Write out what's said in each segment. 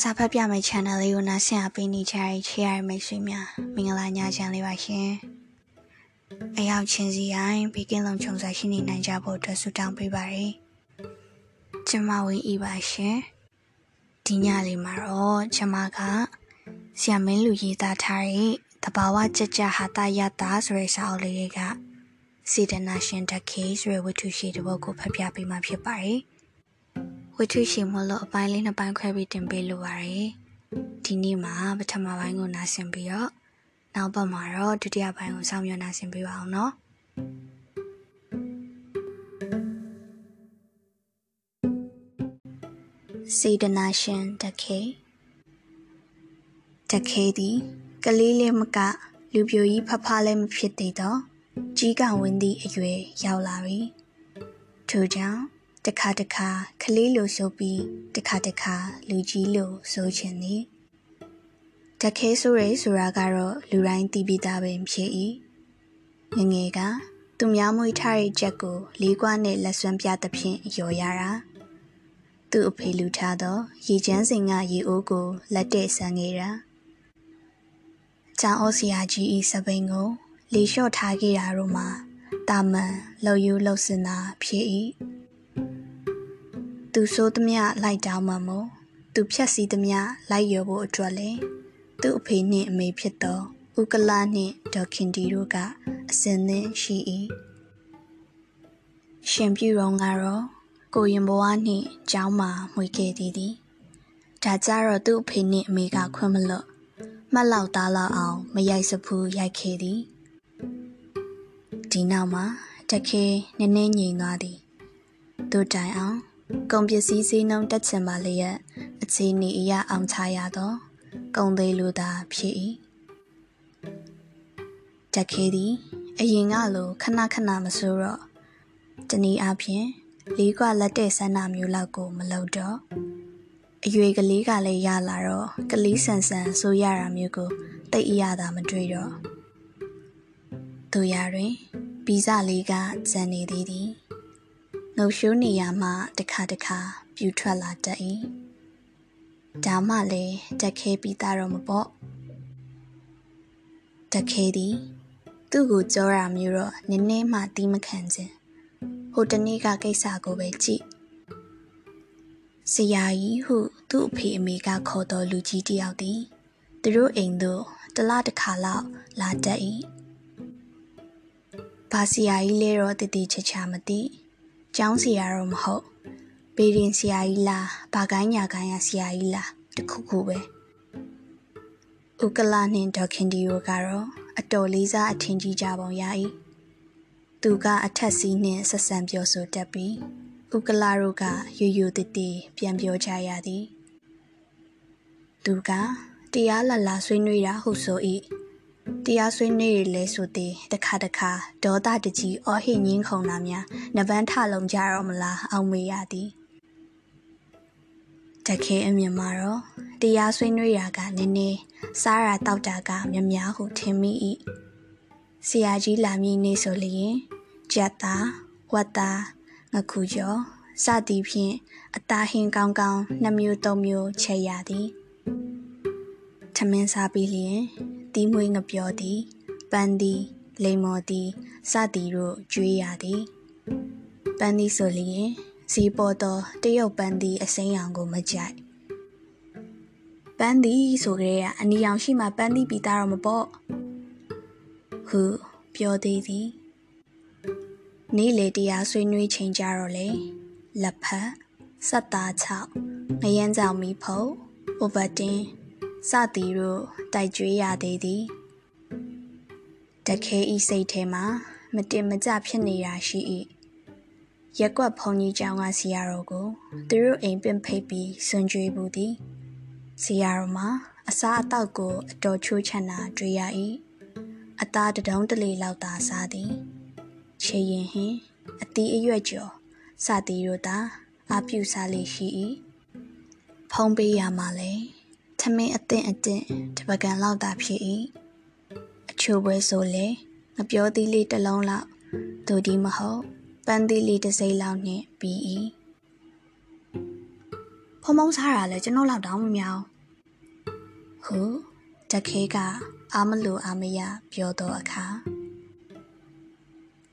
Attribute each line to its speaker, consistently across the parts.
Speaker 1: စာဖတ်ပြမယ့် channel လေးကိုနားဆင်အားပေးနေကြတဲ့ချစ်ရတဲ့မိတ်ဆွေများမင်္ဂလာညချမ်းလေးပါရှင်။အရောက်ချင်းစီတိုင်းဘေးကင်းလုံခြုံစွာရှိနေနိုင်ကြဖို့အတွက်ဆုတောင်းပေးပါရယ်။ကျမဝင်းဤပါရှင်။ဒီညလေးမှာတော့ကျမကဆရာမင်းလူရေးသားထားတဲ့တဘာဝကြကြဟာတာယတာဆိုတဲ့စာအုပ်လေးတွေကစေတနာရှင်တခေဆိုတဲ့ဝတ္ထုရှိတဲ့ဘုတ်ကိုဖတ်ပြပေးမှာဖြစ်ပါတယ်။ ဝတ္ထုရှိမလို့အပိုင်းလေးနှစ်ပိုင်းခွဲပြီးတင်ပေးလိုပါတယ်။ဒီနေ့မှာပထမပိုင်းကိုနားဆင်ပြီးတော့နောက်ပတ်မှာတော့ဒုတိယပိုင်းကိုစောင့်မျှော်နားဆင်ပေးပါအောင်နော်။စေတနာရှင်တခေတခေသည်ကလေးလေးမက လူပြိုကြီးဖဖလည်းမဖြစ်သေးတော့ကြီးကဝင်းသည့်အရွယ်ရောက်လာပြီ။ထို့ကြောင့် တခါတခါကလေးလိုဆိုပြီးတခါတခါလူကြီးလိုဆိုချင်သည်တခဲဆိုရဲဆိုတာကတော့လူတိုင်းသိပြီးသားပဲဖြစ်၏ငငယ်ကသူများမွေးထားတဲ့ချက်ကိုလေးကွာနဲ့လက်ဆွမ်းပြသဖြင့်ရော်ရတာသူ့အဖေလူထားသောရေချမ်းစင်ကရေအိုးကိုလက်တဲ့ဆန်းခဲ့တာကျောင်းဩစီယာကြီးဤစပိန်ကိုလေလျှော့ထားခဲ့တာတို့မှာတာမန်လှုပ်ယူလှုပ်စင်တာဖြစ်၏ သူဆိုးသမျှလိုက်တောင်းမှမို့သူဖြက်စီးသမျှလိုက်ရောဖို့အတွက်လေသူ့အဖေနှင့်အမေဖြစ်သောဥကလာနှင့်ဒေါခင်ဒီတို့ကအစင်သင်းရှိ၏ရှင်ပြူတော်ကတော့ကိုရင်ဘဝနှင့်ကျောင်းမှာမှွေခဲ့သည်သည်ဒါကြတော့သူ့အဖေနှင့်အမေကခွင့်မလွတ်မှတ်လောက်သားလောက်အောင် မရိုက်စဖူးရိုက်ခဲ့သည်ဒီနောက်မှာတခဲနည်းနည်းငြိမ်သွားသည်သူတိုင်အောင် ကုန်ပစ္စည်းစည်းနှုံတက်ချင်ပါလျက်အခြေအနေအရအောင်ချရသောကုန်သေးလူသာဖြစ်၏တခဲသည်အရင်ကလိုခဏခဏမဆိုးတော့တနည်းအားဖြင့်လေးကွာလက်တဲ့ဆန္ဒမျိုးလောက်ကိုမလုပ်တော့အရွေကလေးကလည်းရလာတော့ကလေးဆန်ဆန်ဆိုရတာမျိုးကိုတိတ်အရသာမတွေ့တော့သူရတွင်ဗီဇလေးကဇန်နေသေးသည် နှုတ်ရှိုးနေရမှတခါတခါပြူထွက်လာတတ်၏ဒါမှလည်းတက်ခဲပြီးသားတော့မပေါ့တက်ခဲသည်သူ့ကိုကြောတာမျိုးတော့နည်းနည်းမှတီးမခံခြင်းဟိုတနေ့ကကိစ္စကိုပဲကြည့်ဆရာကြီးဟုသူ့အဖေအမေကခေါ်တော်လူကြီးတယောက်သည်သူတို့အိမ်သို့တလားတစ်ခါလောက်လာတတ်၏ဘာဆရာကြီးလဲတော့တည်တည်ချာချာမသိ ကျောင်းဆရာတော့မဟုတ်ပေရင်ဆရာကြီးလားဘာကိုင်းညာကိုင်းရဆရာကြီးလားတခုခုပဲဥကလာနှင့်ဒေါခင်ဒီယိုကတော့အတော်လေးစားအထင်ကြီးကြပုံရ၏သူကအထက်စီးနှင့်ဆက်ဆံပြောဆိုတတ်ပြီးဥကလာတို့ကယူယူတည်တည်ပြန်ပြောကြရသည်သူကတရားလလာဆွေးနွေးတာဟုဆို၏ တရားဆွေးနွေးရလဲဆိုသည်တခါတခါဒေါသတကြီးအော်ဟစ်ငင်းခုန်တာများနဗန်းထလုံးကြတော့မလားအောင်မေးရသည်တခဲအမြင်မှာတော့တရားဆွေးနွေးရာကနည်းနည်းစားရတောက်တာကမြများဟုထင်မိ၏ဆရာကြီးလာမည်နေဆိုလျင်ကြက်သားဝတ်သားငခုကျော်စသည်ဖြင့်အသားဟင်းကောင်းကောင်းနှစ်မျိုးသုံးမျိုးချက်ရသည်ထမင်းစားပြီးလျင် တီးမွေးငပြောသည်ပန်းသည်လိမ္မော်သည်စသည်တို့ကျွေးရသည်ပန်းသည်ဆိုလျင်ဇီပေါ်သောတရုတ်ပန်းသည်အစိမ်းရောင်ကိုမကြိုက်ပန်းသည်ဆိုကြတဲ့အနီရောင်ရှိမှပန်းသည်ပြီးသားတော့မပေါ့ဟုပြောသေးသည်နေ့လေတရားဆွေးနွေးချိန်ကြတော့လေလက်ဖက်စက်သားချောက်ငရမ်းကြောင်မီဖုတ်အိုဘတ်တင် စသည်တို့တိုက်ကြွေးရသေးသည်တခဲဤစိတ်ထဲမှာမတင်မကြဖြစ်နေတာရှိ၏ရက်ကွက်ဖုန်ကြီးကျောင်းကဆရာတော်ကိုသူတို့အိမ်ပင်ဖိတ်ပြီးဆွန်ကြွေးဘူးသည်ဆရာတော်မှာအစားအသောက်ကိုအတော်ချိုးချမ်းတာတွေ့ရ၏အသားတဒုံးတလေလောက်သာစားသည်ချေရင်ဟင်အတီးအရွက်ကျော်စသည်တို့သာအပြူစားလေရှိ၏ဖုံးပေးရမှာလဲ ထမင်းအသင့်အတင့်တပကံလောက်သာဖြစ်၏အချိုပွဲဆိုလေငပြောသီးလေးတစ်လုံးလောက်သူဒီမဟုတ်ပန်းသီးလေးတစ်စိမ့်လောက်နှင့်ပြီး၏ဖုံဖုံစားတာလဲကျွန်တော်လောက်တောင်းမမြောင်ဟုတခဲကအာမလို့အာမရပြောတော့အခါ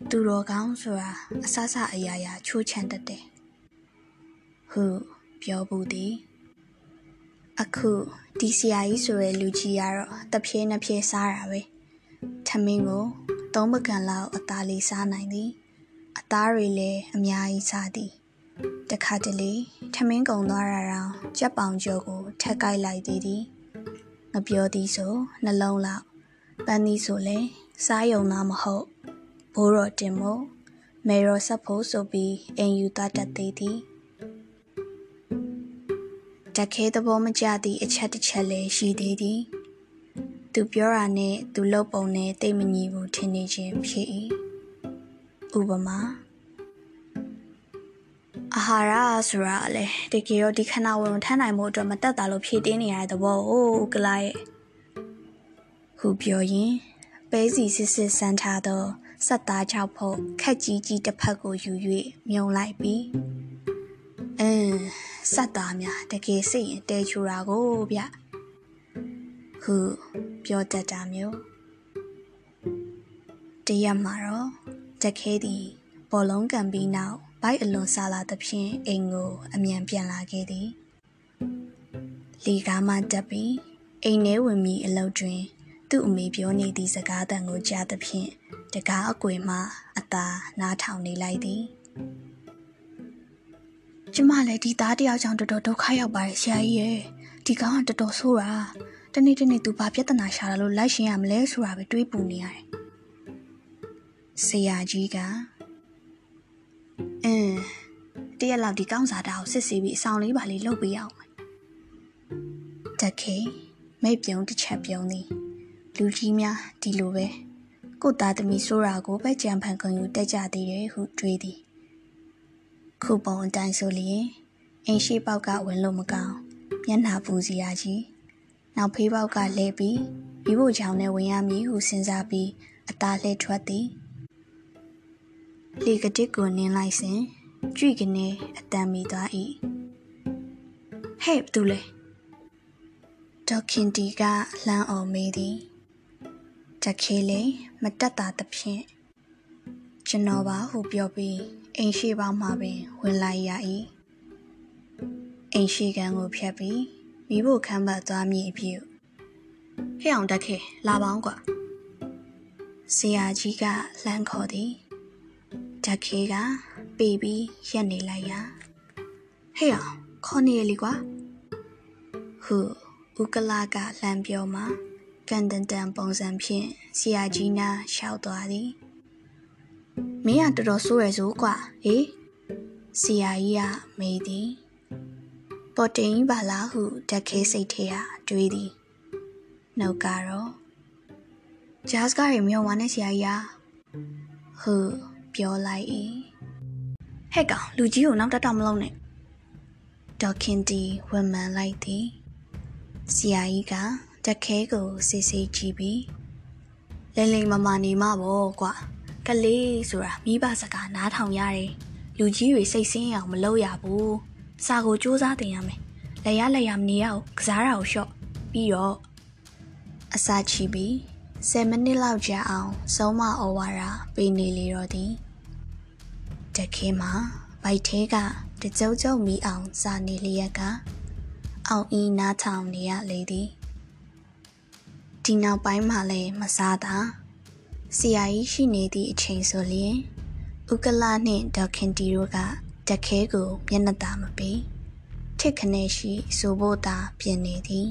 Speaker 1: သူတော်ကောင်းဆိုတာအဆဆအရာရာချိုးချမ်းတတ်တယ်ဟုပြောဘူးသည် အခုဒီဆရာကြီးဆိုတဲ့လူကြီးကတော့တဖြည်းနှဖြည်းစားတာပဲထမင်းကိုသုံးပကံလောက်အသားလေးစားနိုင်သည်အသားတွေလည်းအများကြီးစားသည်တခါတလေထမင်းကုံသွားတာတော့ကြက်ပောင်ကျော်ကိုထက်ကိုက်လိုက်သေးသည်ငပြောသည်ဆိုနှလုံးလောက်ပန်းသည်ဆိုလဲစားယုံသားမဟုတ်ဘိုးတော်တင်မို့မေရောဆက်ဖို့ဆိုပြီးအိမ်ယူသွားတတ်သေးသည် တခဲသဘောမကျသည့်အချက်တစ်ချက်လည်းရှိသေးသည်သူပြောတာနဲ့သူလုပ်ပုံနဲ့တိတ်မညီဘူးထင်နေခြင်းဖြစ်၏ဥပမာအာဟာရဆိုတာလေတကယ်ရောဒီခဏဝင်ထမ်းနိုင်မှုအတွက်မတက်တာလို့ဖြည့်တင်းနေရတဲ့သဘောကိုကလာရဲ့ဟူပြောရင်ပဲစီစစ်စစ်စမ်းထားသောဆက်သားချောက်ဖို့ခက်ကြီးကြီးတစ်ဖက်ကိုယူ၍မြုံလိုက်ပြီးအင်း ဆက်သားများတကယ်စိတ်ရင်တဲချူတာကိုဗျဟုပြောတတ်တာမျိုးတရက်မှာတော့တခဲသည်ဘောလုံးကန်ပြီးနောက်ဘိုက်အလွန်စားလာသဖြင့်အိမ်ကိုအမြန်ပြန်လာခဲ့သည်လီကားမှတက်ပြီးအိမ်ထဲဝင်ပြီးအလုပ်တွင် သူ့အမေပြောနေသည့်စကားသံကိုကြားသဖြင့်တကားအကွေမှအသာနားထောင်နေလိုက်သည် ကျမလည်းဒီသားတယောက်ကြောင့်တော်တော်ဒုက္ခရောက်ပါတယ်ဆရာကြီးရဲ့ဒီကောင်ကတော်တော်ဆိုးတာတနေ့တနေ့သူဘာပြဿနာရှာတာလို့လိုက်ရှင်ရမလဲဆိုတာပဲတွေးပူနေရတယ်ဆရာကြီးကအင်းတရက်လောက်ဒီကောင်းစားတာကိုစစ်ဆေးပြီးအဆောင်လေးပါလေးလုပ်ပေးအောင်မယ်တခေမိတ်ပြုံးတစ်ချက်ပြုံးသည်လူကြီးများဒီလိုပဲကိုသားသမီးဆိုးရာကိုပဲကြံဖန်ခွန်ယူတက်ကြသေးတယ်ဟုတွေးသည် ခုပုံအတိုင်းဆိုလျင်အိမ်ရှိပေါက်ကဝင်လို့မကောင်းမျက်နှာပူစီရကြီးနောက်ဖေးပေါက်ကလဲပြီးပြီးဖို့ချောင်းနဲ့ဝင်ရမည်ဟုစဉ်းစားပြီးအသားလှည့်ထွက်သည်လေကတစ်ကိုနင်းလိုက်စဉ်ကြွိကနေအတန်မီသွား၏ဟဲ့ဘူးလေဒေါခင်တီကလှမ်းအောင်မေးသည်တခေးလေမတက်တာသဖြင့်ကျွန်တော်ပါဟုပြောပြီး အိမ်ရှိပေါင်းမှာပင်ဝင်လိုက်ရ၏အိမ်ရှိကန်ကိုဖြတ်ပြီးမိဖို့ခမ်းပတ်သွားမည်အဖြစ်ဟဲ့အောင်တက်ခေလာပေါင်းကွာဆရာကြီးကလှမ်းခေါ်သည်ဓာတ်ခဲကပေပြီးရက်နေလိုက်ရဟေ့အောင်ခေါ်နေရလीကွာဟုဥကလာကလှမ်းပြောမှာကန်တန်တန်ပုံစံဖြင့်ဆရာကြီးနာရှောက်သွားသည် မင်းကတော်တော်ဆိုးရဆိုကွာဟေးဆရာကြီးကမေးသည်ပေါ်တင်ပါလားဟုဓာတ်ခဲစိတ်ထဲကတွေးသည်နှုတ်ကတော့ဂျာစ်ကရေမြော်ဝါနဲ့ဆရာကြီးဟုပြောလိုက်၏ဟဲ့ကောင်လူကြီးကိုနောက်တက်တော့မလုံးနဲ့ဒေါခင်တီဝန်မှန်လိုက်သည်ဆရာကြီးကတခဲကိုစစ်စစ်ကြည့်ပြီးလိမ့်လိမ့်မမနေမပေါ့ကွာ ကလေးဆိုတာမိဘစကားနားထောင်ရတယ်လူကြီးတွေစိတ်ဆင်းအောင်မလုပ်ရဘူးစာကိုစူးစမ်းတင်ရမယ်လက်ရလက်ရမနေရအောင်ကစားတာကိုရှော့ပြီးတော့အစာချီပြီး10မိနစ်လောက်ကြာအောင်ဆုံးမဩဝါဒပေးနေလေတော့သည်တခဲမှာဗိုက်သေးကတကြုံကြုံမီအောင်စာနေလျက်ကအောင်အီနားထောင်နေရလေသည်ဒီနောက်ပိုင်းမှာလည်းမစားတာ ဆရာကြီးရှိနေသည့်အချိန်ဆိုလျင်ဥကလာနှင့်ဒေါခင်တီတို့ကတခဲကိုမျက်နှာသာမပေးထစ်ခနဲရှိဆိုဖို့သာပြင်နေသည်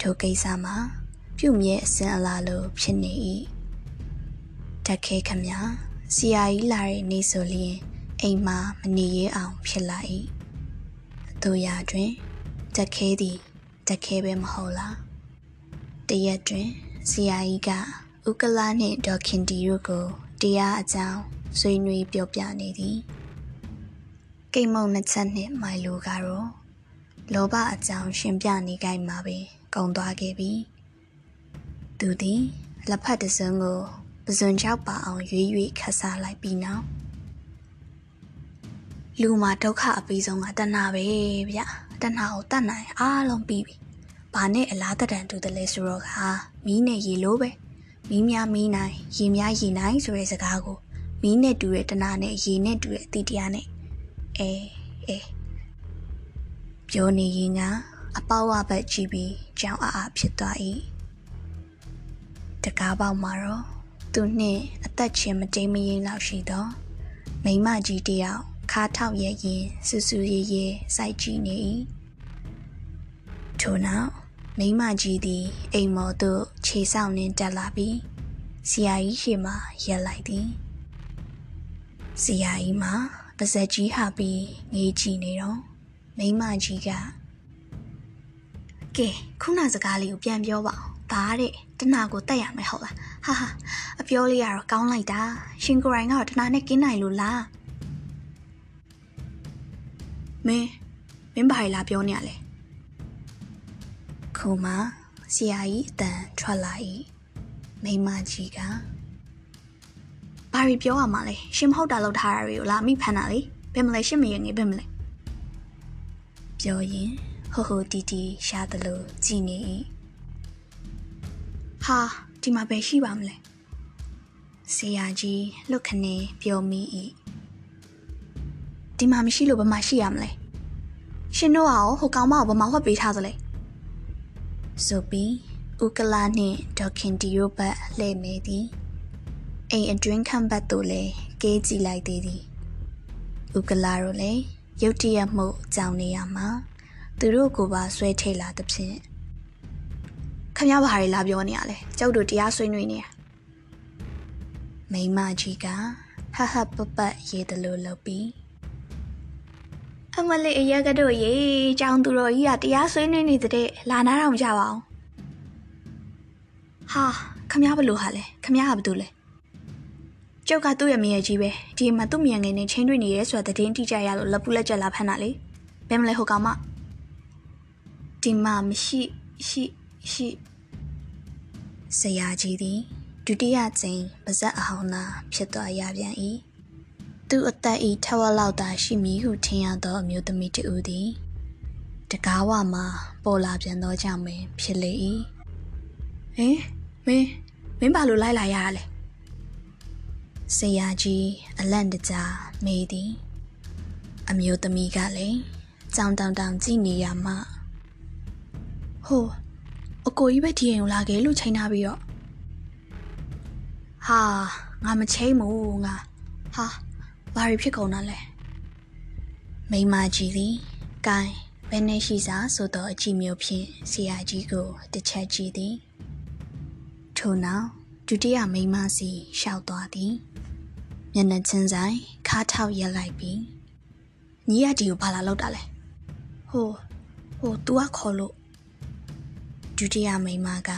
Speaker 1: ထိုကိစ္စမှာပြုမြဲအစင်အလာလိုဖြစ်နေ၏တခဲခမဆရာကြီးလာတဲ့နေ့ဆိုလျင်အိမ်မှာမနေရအောင်ဖြစ်လာ၏တို့ရတွင်တခဲသည်တခဲပဲမဟုတ်လားတရက်တွင်ဆရာကြီးက ဥကလာနှင့်ဒေါခင်တီတို့ကိုတရားအကြောင်းဆွေးနွေးပြောပြနေသည်ကိမ့်မုံနှစ်ချက်နှင့်မိုင်လိုကတော့လောဘအကြောင်းရှင်းပြနေကြမှာပင်ကုံသွားခဲ့ပြီသူသည်လက်ဖက်တစုံကိုပဇွန်ချောက်ပါအောင်ရွေးရွေးခတ်စားလိုက်ပြီးနောက်လူမှာဒုက္ခအပြီးဆုံးကတဏှာပဲဗျတဏှာကိုတတ်နိုင်အားလုံးပြီးပြီဘာနဲ့အလားတတန်တူတယ်လဲဆိုတော့ကမီးနဲ့ရေလိုပဲ မီးများမီးနိုင်ရေများရေနိုင်ဆိုတဲ့စကားကိုမီးနဲ့တူတဲ့တဏှာနဲ့ရေနဲ့တူတဲ့အတိတရားနဲ့အဲအဲပြောနေရင်ကအပေါဝဘက်ကြည့်ပြီးကြောင်အားအားဖြစ်သွား၏တကားပေါက်မှာတော့သူနှင့်အသက်ချင်းမတိမ်မရင်လောက်ရှိသောမိမကြီးတယောက်ခါထောက်ရဲ့ရင်စူးစူးရဲရဲစိုက်ကြည့်နေ၏ထို့နောက် မိမကြီးသည်အိမ်မော်သို့ခြေဆောင်နှင့်တက်လာပြီးဆရာကြီးရှေ့မှရက်လိုက်သည်ဆရာကြီးမှာပါဇက်ကြီးဟာပြီးငေးကြည့်နေတော့မိမကြီးကကဲခုနစကားလေးကိုပြန်ပြောပါအောင်ဘာတဲ့တနာကိုတက်ရမယ်ဟုတ်လားဟာဟာအပြောလေးကတော့ကောင်းလိုက်တာရှင်ကိုရိုင်းကတော့တနာနဲ့ကင်းနိုင်လို့လားမင်းမင်းဘာလဲလာပြောနေရလဲ ခုမှဆရာကြီးအတန်ထွက်လာ၏မိမကြီးကဘာရီပြောရမှာလဲရှင်မဟုတ်တာလောက်ထားတာတွေကိုလာမိဖန်တာလေဘယ်မလဲရှင်မရငယ်ဘယ်မလဲပြောရင်ဟိုဟိုတီတီရှားတယ်လို့ကြည်နေ၏ဟာဒီမှာပဲရှိပါမလဲဆရာကြီးလွတ်ခနေပြောမိ၏ဒီမှာမရှိလို့ဘာမှရှိရမလဲရှင်တို့ကဟိုကောင်မကိုဘာမှဝတ်ပေးထားသလဲ ဆိုပြီးဥကလာနှင့်ဒေါခင်တီယိုဘတ်လှည့်နေသည်အိမ်အတွင်းခန့်ဘတ်သို့လည်းကေးကြည့်လိုက်သေးသည်ဥကလာတို့လည်းရုတ်တရက်မှုကြောင်နေရမှာသူတို့ကိုပါဆွဲထိတ်လာသဖြင့်ခမရဘာတွေလာပြောနေရလဲကျုပ်တို့တရားဆွေးနွေးနေရမိမကြီးကဟဟပပရေးတယ်လို့လုပ်ပြီး အမလေးအရက်ကတော့ရေကြောင်သူတော်ကြီးကတရားဆွေးနွေးနေတဲ့လာနာတော့မကြပါဘူးဟာခမရဘလို့ဟာလဲခမရကဘာတူလဲကျုပ်ကသူ့ရဲ့မရဲ့ကြီးပဲဒီမှာသူ့မြန်ငယ်နဲ့ချင်းတွေ့နေရဲဆိုတာတည်င်းတိကျရလို့လက်ပူလက်ကျက်လာဖမ်းတာလေဘယ်မလဲဟိုကောင်မဒီမှာမရှိရှိရှိဆရာကြီးသည်ဒုတိယကြိမ်ပါဇက်အဟောင်းသာဖြစ်သွားရပြန်၏ သူအသက်ဤထဝက်လောက်သာရှိမည်ဟုထင်ရသောအမျိုးသမီးတူသည်တကားဝမှာပေါ်လာပြန်သောကြောင့်ပင်ဖြစ်လေ၏ဟင်မင်းမင်းဘာလို့လိုက်လာရတာလဲဆရာကြီးအလန့်တကြားမေးသည်အမျိုးသမီးကလည်းကြောင်တောင်တောင်ကြည့်နေရမှဟိုအကိုကြီးပဲဒီရင်ကိုလာခဲ့လို့ချိန်ထားပြီးတော့ဟာငါမချိန်ဘူးငါဟာ ဘာတွေဖြစ်ကုန်တာလဲမိမကြီးသည်ကိုင်းဘယ်နဲ့ရှိစားဆိုတော့အကြည့်မျိုးဖြင့်ဆရာကြီးကိုတစ်ချက်ကြည့်သည်ထို့နောက်ဒုတိယမိမစီရှောက်သွားသည်မျက်နှာချင်းဆိုင်ခါထောက်ရက်လိုက်ပြီးညီရဒီကိုဘာလာလောက်တာလဲဟိုဟို तू ကခေါ်လို့ဒုတိယမိမက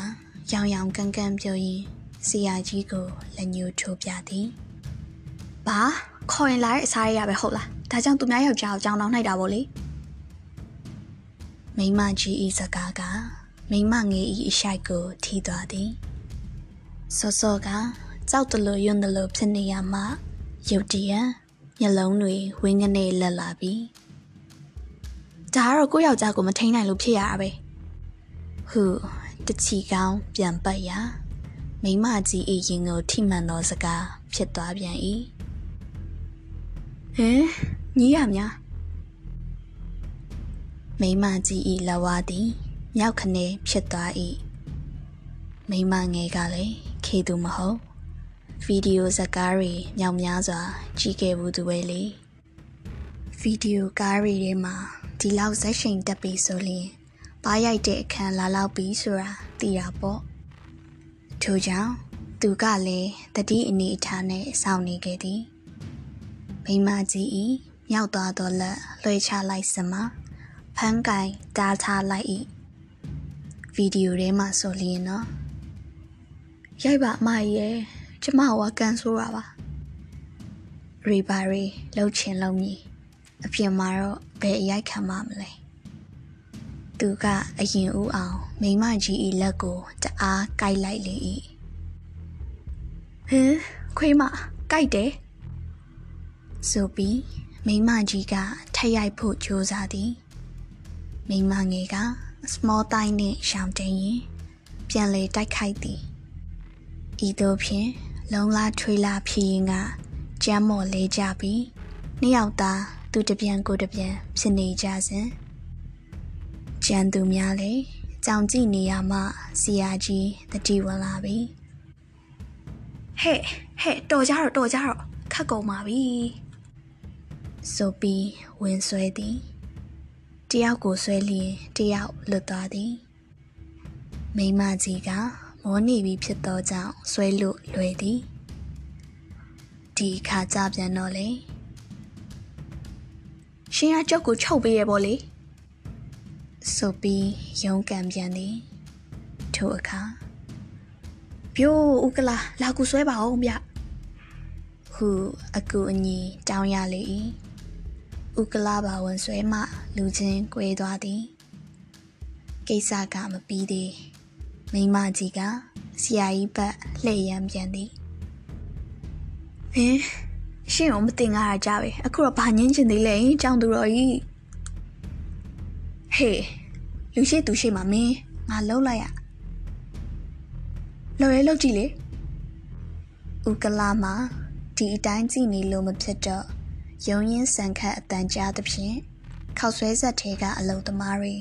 Speaker 1: ရောင်ရောင်ကန်ကန်ပြောရင်းဆရာကြီးကိုလက်ညှိုးထိုးပြသည် ဘာခေါ်ရင်လာတဲ့အစားရရပဲဟုတ်လားဒါကြောင့်သူများယောက်ျားကိုကြောင်တောင်းလိုက်တာပေါ့လေမိမကြီးဤစကားကမိမငယ်ဤအရှိုက်ကိုထိသွားသည်စောစောကကြောက်တလို့ယွန်းတလို့ဖြစ်နေရမှရုတ်တရက်မျက်လုံးတွေဝင်းကနေလက်လာပြီဒါကတော့ကိုယ့်ယောက်ျားကိုမထိန်နိုင်လို့ဖြစ်ရတာပဲဟုတချီကောင်းပြန်ပတ်ရမိမကြီးဤရင်ကိုထိမှန်သောစကားဖြစ်သွားပြန်၏ ဟင်ညီးရများမိမကြီးဤလဝါသည်မြောက်ခနဲဖြစ်သွား၏မိမငယ်ကလည်းခေသူမဟုတ်ဗီဒီယိုဇာတ်ကားတွေမြောက်များစွာကြည့်ခဲ့ဘူးသူပဲလေဗီဒီယိုကားတွေထဲမှာဒီလောက်ဇက်ရှိန်တက်ပြီဆိုရင်ပါရိုက်တဲ့အခန်းလာလောက်ပြီဆိုတာသိတာပေါ့ထို့ကြောင့်သူကလည်းတတိအနေအထားနဲ့စောင့်နေခဲ့သည် မိမကြီးဤမြောက်သွားတော့လက်လွှဲချလိုက်စမှာဖန်းကင်တားထားလိုက်၏ဗီဒီယိုထဲမှာဆိုလျင်နော်ရိုက်ပါအမကြီးရဲ့ကျမကကန်ဆိုးတာပါရီပါရီလှုပ်ချင်လှုပ်မည်အပြင်မှာတော့ဘယ်အရိုက်ခံမှမလဲသူကအရင်ဦးအောင်မိမကြီးဤလက်ကိုတအားကိုက်လိုက်လေ၏ဟင်ခွေးမကိုက်တယ် ဆိုပြီးမိမကြီးကထက်ရိုက်ဖို့ကြိုးစားသည်မိမငယ်က small တိုင်းနဲ့ရှောင်းတိန်ရင်ပြန်လေတိုက်ခိုက်သည်ဤသို့ဖြင့်လုံလာထွေးလာဖြစ်ရင်ကကြမ်းမော်လေးကြပြီးနှစ်ယောက်သားသူတပြန်ကိုတပြန်ဖြစ်နေကြစဉ်ကျန်သူများလေကြောင်ကြည့်နေရမှစီယာကြီးတတိဝင်လာပြီဟဲ့ဟဲ့တော်ကြတော့တော်ကြတော့ခတ်ကုန်ပါပြီ ဆိုပြီးဝင်ဆွဲသည်တယောက်ကိုဆွဲလျင်တယောက်လွတ်သွားသည်မိမကြီးကမောနေပြီဖြစ်သောကြောင့်ဆွဲလို့လွယ်သည်ဒီခါကြပြန်တော့လေရှင်ကကြောက်ကိုချုပ်ပေးရပေါ့လေဆိုပြီးရုံးကန်ပြန်သည်ထိုအခါပြိုးဥကလာလာကူဆွဲပါအောင်ဗျဟုအကူအညီတောင်းရလေ၏ ဥကလာပါဝင်ဆွဲမှ လူချင်း꿰သွားသည်ကိစ္စကမပြီးသေးမိမကြီးကဆရာကြီးဘက်လှည့်ရမ်းပြန်သည်ဟင်ရှင့်အောင်မတင်ကားကြပဲအခုတော့ဘာညင်းချင်သေးလဲကြောင်သူတော်ကြီးဟေးလူရှိသူရှိမှာမင်းငါလှုပ်လိုက်ရလှုပ်ရဲလှုပ်ကြည့်လေဥကလာမှာဒီအတိုင်းကြည့်နေလို့မဖြစ်တော့ ရုံရင်းဆန်ခတ်အတန်ကြားသဖြင့်ခောက်ဆွဲဆက်ထဲကအလုံသမားတွေ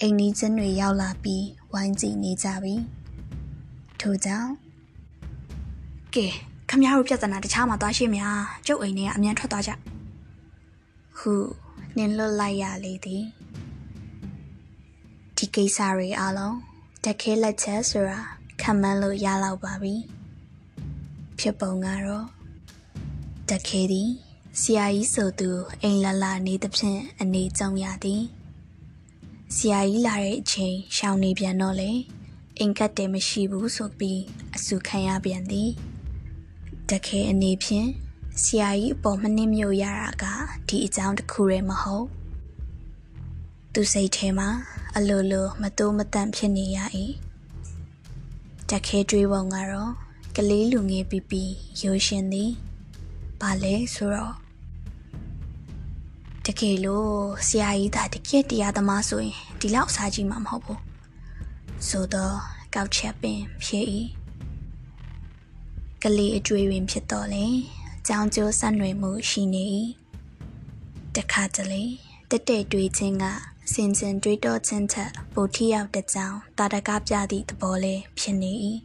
Speaker 1: အိမ်နီးချင်းတွေရောက်လာပြီးဝိုင်းကြည့်နေကြပြီထို့ကြောင့်ကဲခမရတို့ပြဿနာတခြားမှာသွားရှိမြာကျုပ်အိမ်ထဲကအမြန်ထွက်သွားကြဟုနင်လွတ်လိုက်ရလေသည်ဒီကိစ္စတွေအားလုံးတက်ခဲလက်ချက်ဆိုတာခံမှန်းလို့ရလောက်ပါပြီဖြစ်ပုံကတော့တက်ခဲသည် ဆရာကြီးဆိုသူအိမ်လာလာနေသဖြင့်အနေကြုံရသည်ဆရာကြီးလာတဲ့အချိန်ရှောင်းနေပြန်တော့လေအိမ်ကတ်တယ်မရှိဘူးဆိုပြီးအဆူခံရပြန်သည်တခဲအနေဖြင့်ဆရာကြီးအပေါ်မနှင်းမြို့ရတာကဒီအကြောင်းတစ်ခုရဲမဟုတ်သူစိတ်ထဲမှာအလိုလိုမတိုးမတန့်ဖြစ်နေရ၏တခဲတွေးပုံကတော့ကလေးလူငယ်ပီပီရိုးရှင်သည်ဘာလဲဆိုတော့ တကယ်လို့ဆရာကြီးသာတကယ်တရားသမားဆိုရင်ဒီလောက်စားကြည့်မှာမဟုတ်ဘူးဆိုတော့ကောက်ချက်ပင်ဖြစ်၏ကလေးအကျွေးတွင်ဖြစ်တော်လဲကြောင်ကျိုးဆက်နွယ်မှုရှိနေ၏တခါတလေတက်တဲ့တွေးခြင်းကစင်စင်တွေးတောခြင်းထက်ပိုထိရောက်တဲ့ကြောင်တာတကားပြသည့်သဘောလေးဖြစ်နေ၏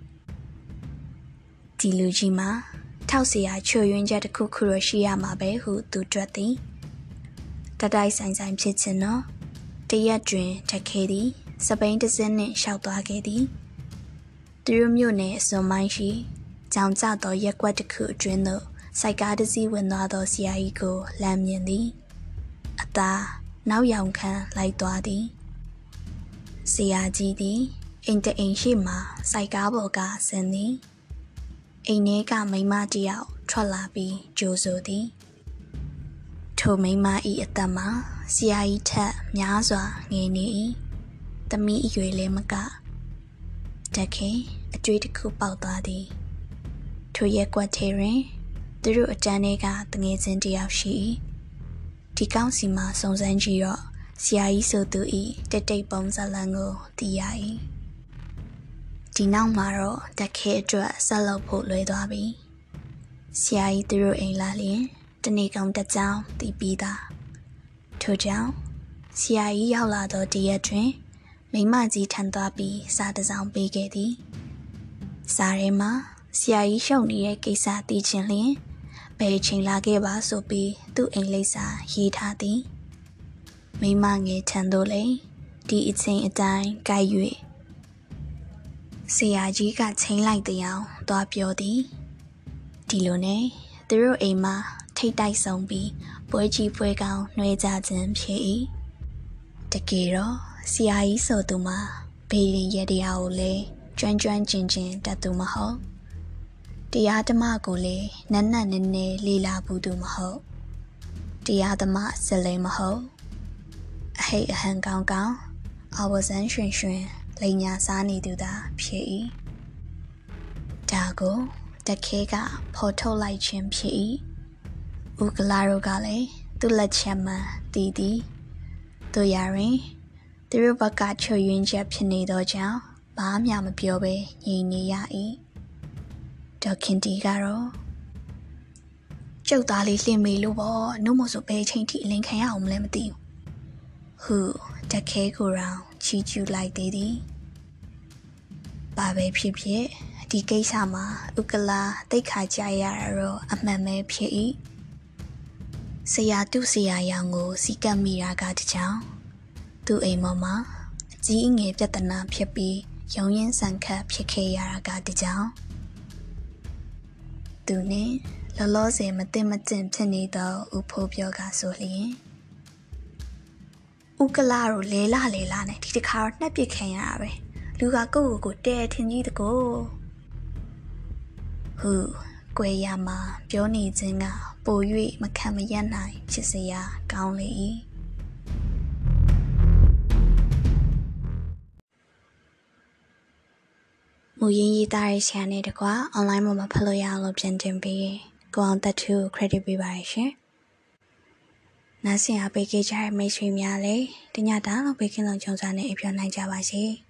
Speaker 1: ဒီလူကြီးမှာထောက်เสียချွေယွင်းချက်တစ်ခုခုရရှိရမှာပဲဟုသူတွက်သည် တတိုက်ဆိုင်ဆိုင်ဖြစ်ခြင်းနော်တရက်တွင်တက်ခဲသည်စပိန်တစ်စင်းနှင့်ရှောက်သွားခဲ့သည်သူတို့မြို့နယ်အစွန်မိုင်းရှိကြောင်ကျသောရက်ကွက်တစ်ခုအတွင်းသို့စိုက်ကားတစ်စီးဝင်သွားသောဆရာကြီးကိုလမ်းမြင်သည်အသားနောက်ယောင်ခံလိုက်သွားသည်ဆရာကြီးသည်အိမ်တအိမ်ရှိမှစိုက်ကားပေါ်ကဆင်းသည်အိမ်ထဲကမိမတယောက်ထွက်လာပြီးကြိုဆိုသည် ထိုမိမဤအသက်မှာဆရာကြီးထက်များစွာငယ်နေ၏သမီးအရွယ်လည်းမကတက်ခင်အကျွေးတစ်ခုပေါက်သွားသည်ထိုရက်ကွက်ထဲတွင်သူတို့အတန်းတွေကတငယ်ချင်းတယောက်ရှိ၏ဒီကောင်းစီမှာစုံစမ်းကြည့်တော့ဆရာကြီးဆိုသူဤတိတ်တိတ်ပုံစံလန်ကိုသိရ၏ဒီနောက်မှာတော့တက်ခဲအတွက်ဆက်လုပ်ဖို့လွယ်သွားပြီဆရာကြီးသူတို့အိမ်လာလျင် တနေ့ကောင်တစ်ကြောင်တည်ပြီးသားထို့ကြောင့်ဆရာကြီးရောက်လာသောတရက်တွင်မိမကြီးထန်သွားပြီးစာတစ်စောင်ပေးခဲ့သည်စာထဲမှာဆရာကြီးရှုံနေတဲ့ကိစ္စသိချင်လျင်ဘယ်ချိန်လာခဲ့ပါဆိုပြီးသူ့အိမ်လိပ်စာရေးထားသည်မိမငယ်ထန်တို့လေဒီအချိန်အတိုင်းကြိုက်၍ဆရာကြီးကချိန်လိုက်တဲ့အောင်သွားပြောသည်ဒီလိုနဲ့သူတို့အိမ်မှာ ထိတ်တိုက်ဆုံးပြီးပွဲကြီးပွဲကောင်းနှွဲကြခြင်းဖြစ်၏တကယ်တော့ဆရာကြီးဆိုသူမှာဘေးရင်ရတရားကိုလည်းကျွမ်းကျွမ်းကျင်ကျင်တတ်သူမဟုတ်တရားဓမ္မကိုလည်းနက်နက်နဲနဲလေးလာဘူးသူမဟုတ်တရားဓမ္မစလဲမဟုတ်အဟိတ်အဟန်ကောင်းကောင်းအဝဇန်ရွှင်ရွှင်လိန်ညာစားနေသူသာဖြစ်၏ဒါကိုတခဲကဖော်ထုတ်လိုက်ခြင်းဖြစ်၏ ဥကလာတို့ကလည်းသူ့လက်ချက်မှတည်သည်တို့ရရင်သူတို့ဘက်ကချွတ်ယွင်းချက်ဖြစ်နေသောကြောင့်ဘာမှမပြောဘဲငြိမ်နေရ၏ဒေါခင်တီကတော့ကျုပ်သားလေးလှင်မေလို့ပေါ့နှုတ်မဆိုဘယ်ချိန်ထိအလင်းခံရအောင်မလဲမသိဘူးဟုတခဲကိုရောင်ချီကျူးလိုက်သေးသည်ဘာပဲဖြစ်ဖြစ်ဒီကိစ္စမှာဥကလာတိတ်ခါကြရတာတော့အမှန်ပဲဖြစ်၏ ဆရာတုဆရာရောင်ကိုစီကပ်မိတာကတကြောင်သူ့အိမ်မော်မှာအကြီးအငယ်ပြဿနာဖြစ်ပြီးရုံရင်ဆန်ခတ်ဖြစ်ခဲ့ရတာကတကြောင်သူနဲ့လောလောဆယ်မသိမကျင့်ဖြစ်နေသောဥဖိုးပြောကဆိုလျင်ဥကလာတို့လဲလာလဲလာနဲ့ဒီတခါတော့နှက်ပစ်ခံရတာပဲလူကကိုယ့်ကိုယ်ကိုတဲထင်ကြီးတကိုဟု ကွယ်ရမှာပြောနေခြင်းကပို၍မခံမရနိုင်ဖြစ်စရာကောင်းလေ၏မူရင်းရေးသားရေးဆရာနဲ့တကွာ online မှာဖတ်လို့ရအောင်လို့ပြင်တင်ပေးကိုအောင်တက်သူ credit ပေးပါရရှင်။နားဆင်အားပေးကြတဲ့မိတ်ဆွေများလည်းတညတားလုံးပေးကင်းလုံးကြုံစားနေအပြောင်းနိုင်ကြပါစေ။